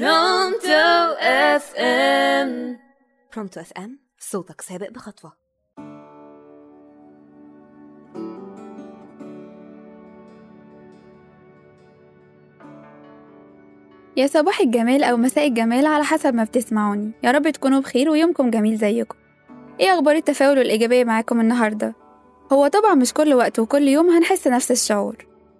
Pronto FM. Pronto FM صوتك سابق بخطوة. يا صباح الجمال أو مساء الجمال على حسب ما بتسمعوني. يا رب تكونوا بخير ويومكم جميل زيكم. إيه أخبار التفاؤل والإيجابية معاكم النهاردة؟ هو طبعا مش كل وقت وكل يوم هنحس نفس الشعور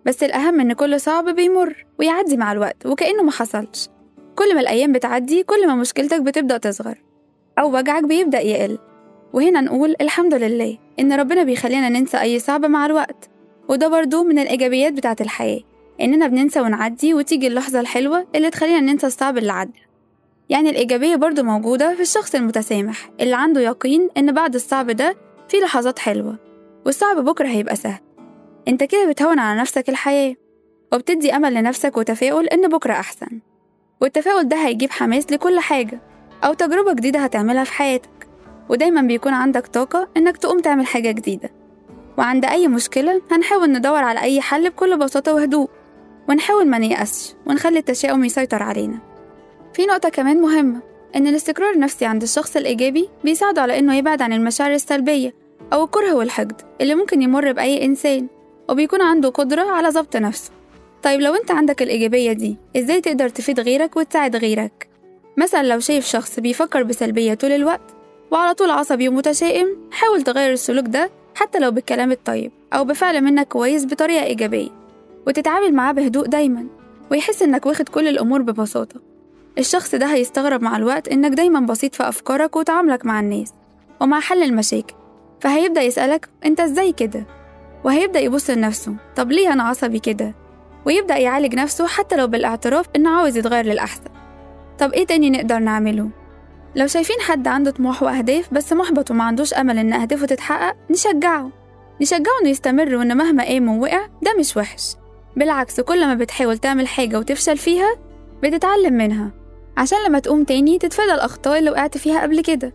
بس الأهم إن كل صعب بيمر ويعدي مع الوقت وكأنه ما حصلش. كل ما الأيام بتعدي كل ما مشكلتك بتبدأ تصغر أو وجعك بيبدأ يقل. وهنا نقول الحمد لله إن ربنا بيخلينا ننسى أي صعب مع الوقت. وده برضو من الإيجابيات بتاعة الحياة إننا بننسى ونعدي وتيجي اللحظة الحلوة اللي تخلينا ننسى الصعب اللي عدى. يعني الإيجابية برضو موجودة في الشخص المتسامح اللي عنده يقين إن بعد الصعب ده في لحظات حلوة والصعب بكرة هيبقى سهل. أنت كده بتهون على نفسك الحياة وبتدي أمل لنفسك وتفاؤل إن بكرة أحسن. والتفاؤل ده هيجيب حماس لكل حاجة أو تجربة جديدة هتعملها في حياتك. ودايما بيكون عندك طاقة إنك تقوم تعمل حاجة جديدة. وعند أي مشكلة هنحاول ندور على أي حل بكل بساطة وهدوء. ونحاول ما نيأسش ونخلي التشاؤم يسيطر علينا. في نقطة كمان مهمة إن الاستقرار النفسي عند الشخص الإيجابي بيساعده على إنه يبعد عن المشاعر السلبية أو الكره والحقد اللي ممكن يمر بأي إنسان. وبيكون عنده قدرة على ضبط نفسه. طيب لو انت عندك الإيجابية دي إزاي تقدر تفيد غيرك وتساعد غيرك؟ مثلا لو شايف شخص بيفكر بسلبية طول الوقت وعلى طول عصبي ومتشائم حاول تغير السلوك ده حتى لو بالكلام الطيب أو بفعل منك كويس بطريقة إيجابية وتتعامل معاه بهدوء دايما ويحس إنك واخد كل الأمور ببساطة. الشخص ده هيستغرب مع الوقت إنك دايما بسيط في أفكارك وتعاملك مع الناس ومع حل المشاكل فهيبدأ يسألك أنت إزاي كده؟ وهيبدأ يبص لنفسه طب ليه أنا عصبي كده؟ ويبدأ يعالج نفسه حتى لو بالاعتراف إنه عاوز يتغير للأحسن. طب إيه تاني نقدر نعمله؟ لو شايفين حد عنده طموح وأهداف بس محبط وما عندوش أمل إن أهدافه تتحقق نشجعه. نشجعه إنه يستمر وإن مهما قام ووقع ده مش وحش. بالعكس كل ما بتحاول تعمل حاجة وتفشل فيها بتتعلم منها. عشان لما تقوم تاني تتفادى الأخطاء اللي وقعت فيها قبل كده.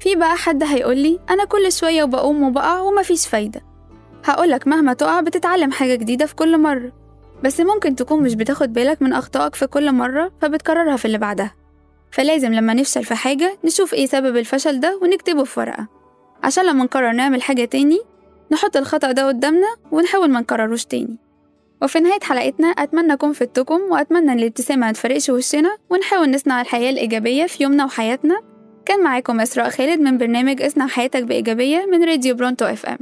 في بقى حد هيقولي أنا كل شوية وبقوم وبقع ومفيش فايدة. هقولك مهما تقع بتتعلم حاجة جديدة في كل مرة. بس ممكن تكون مش بتاخد بالك من أخطائك في كل مرة فبتكررها في اللي بعدها. فلازم لما نفشل في حاجة نشوف إيه سبب الفشل ده ونكتبه في ورقة. عشان لما نقرر نعمل حاجة تاني نحط الخطأ ده قدامنا ونحاول ما نكرروش تاني. وفي نهاية حلقتنا أتمنى أكون فدتكم وأتمنى إن الابتسامة متفرقش وشنا ونحاول نصنع الحياة الإيجابية في يومنا وحياتنا. كان معاكم إسراء خالد من برنامج اصنع حياتك بإيجابية من راديو برونتو إف إم.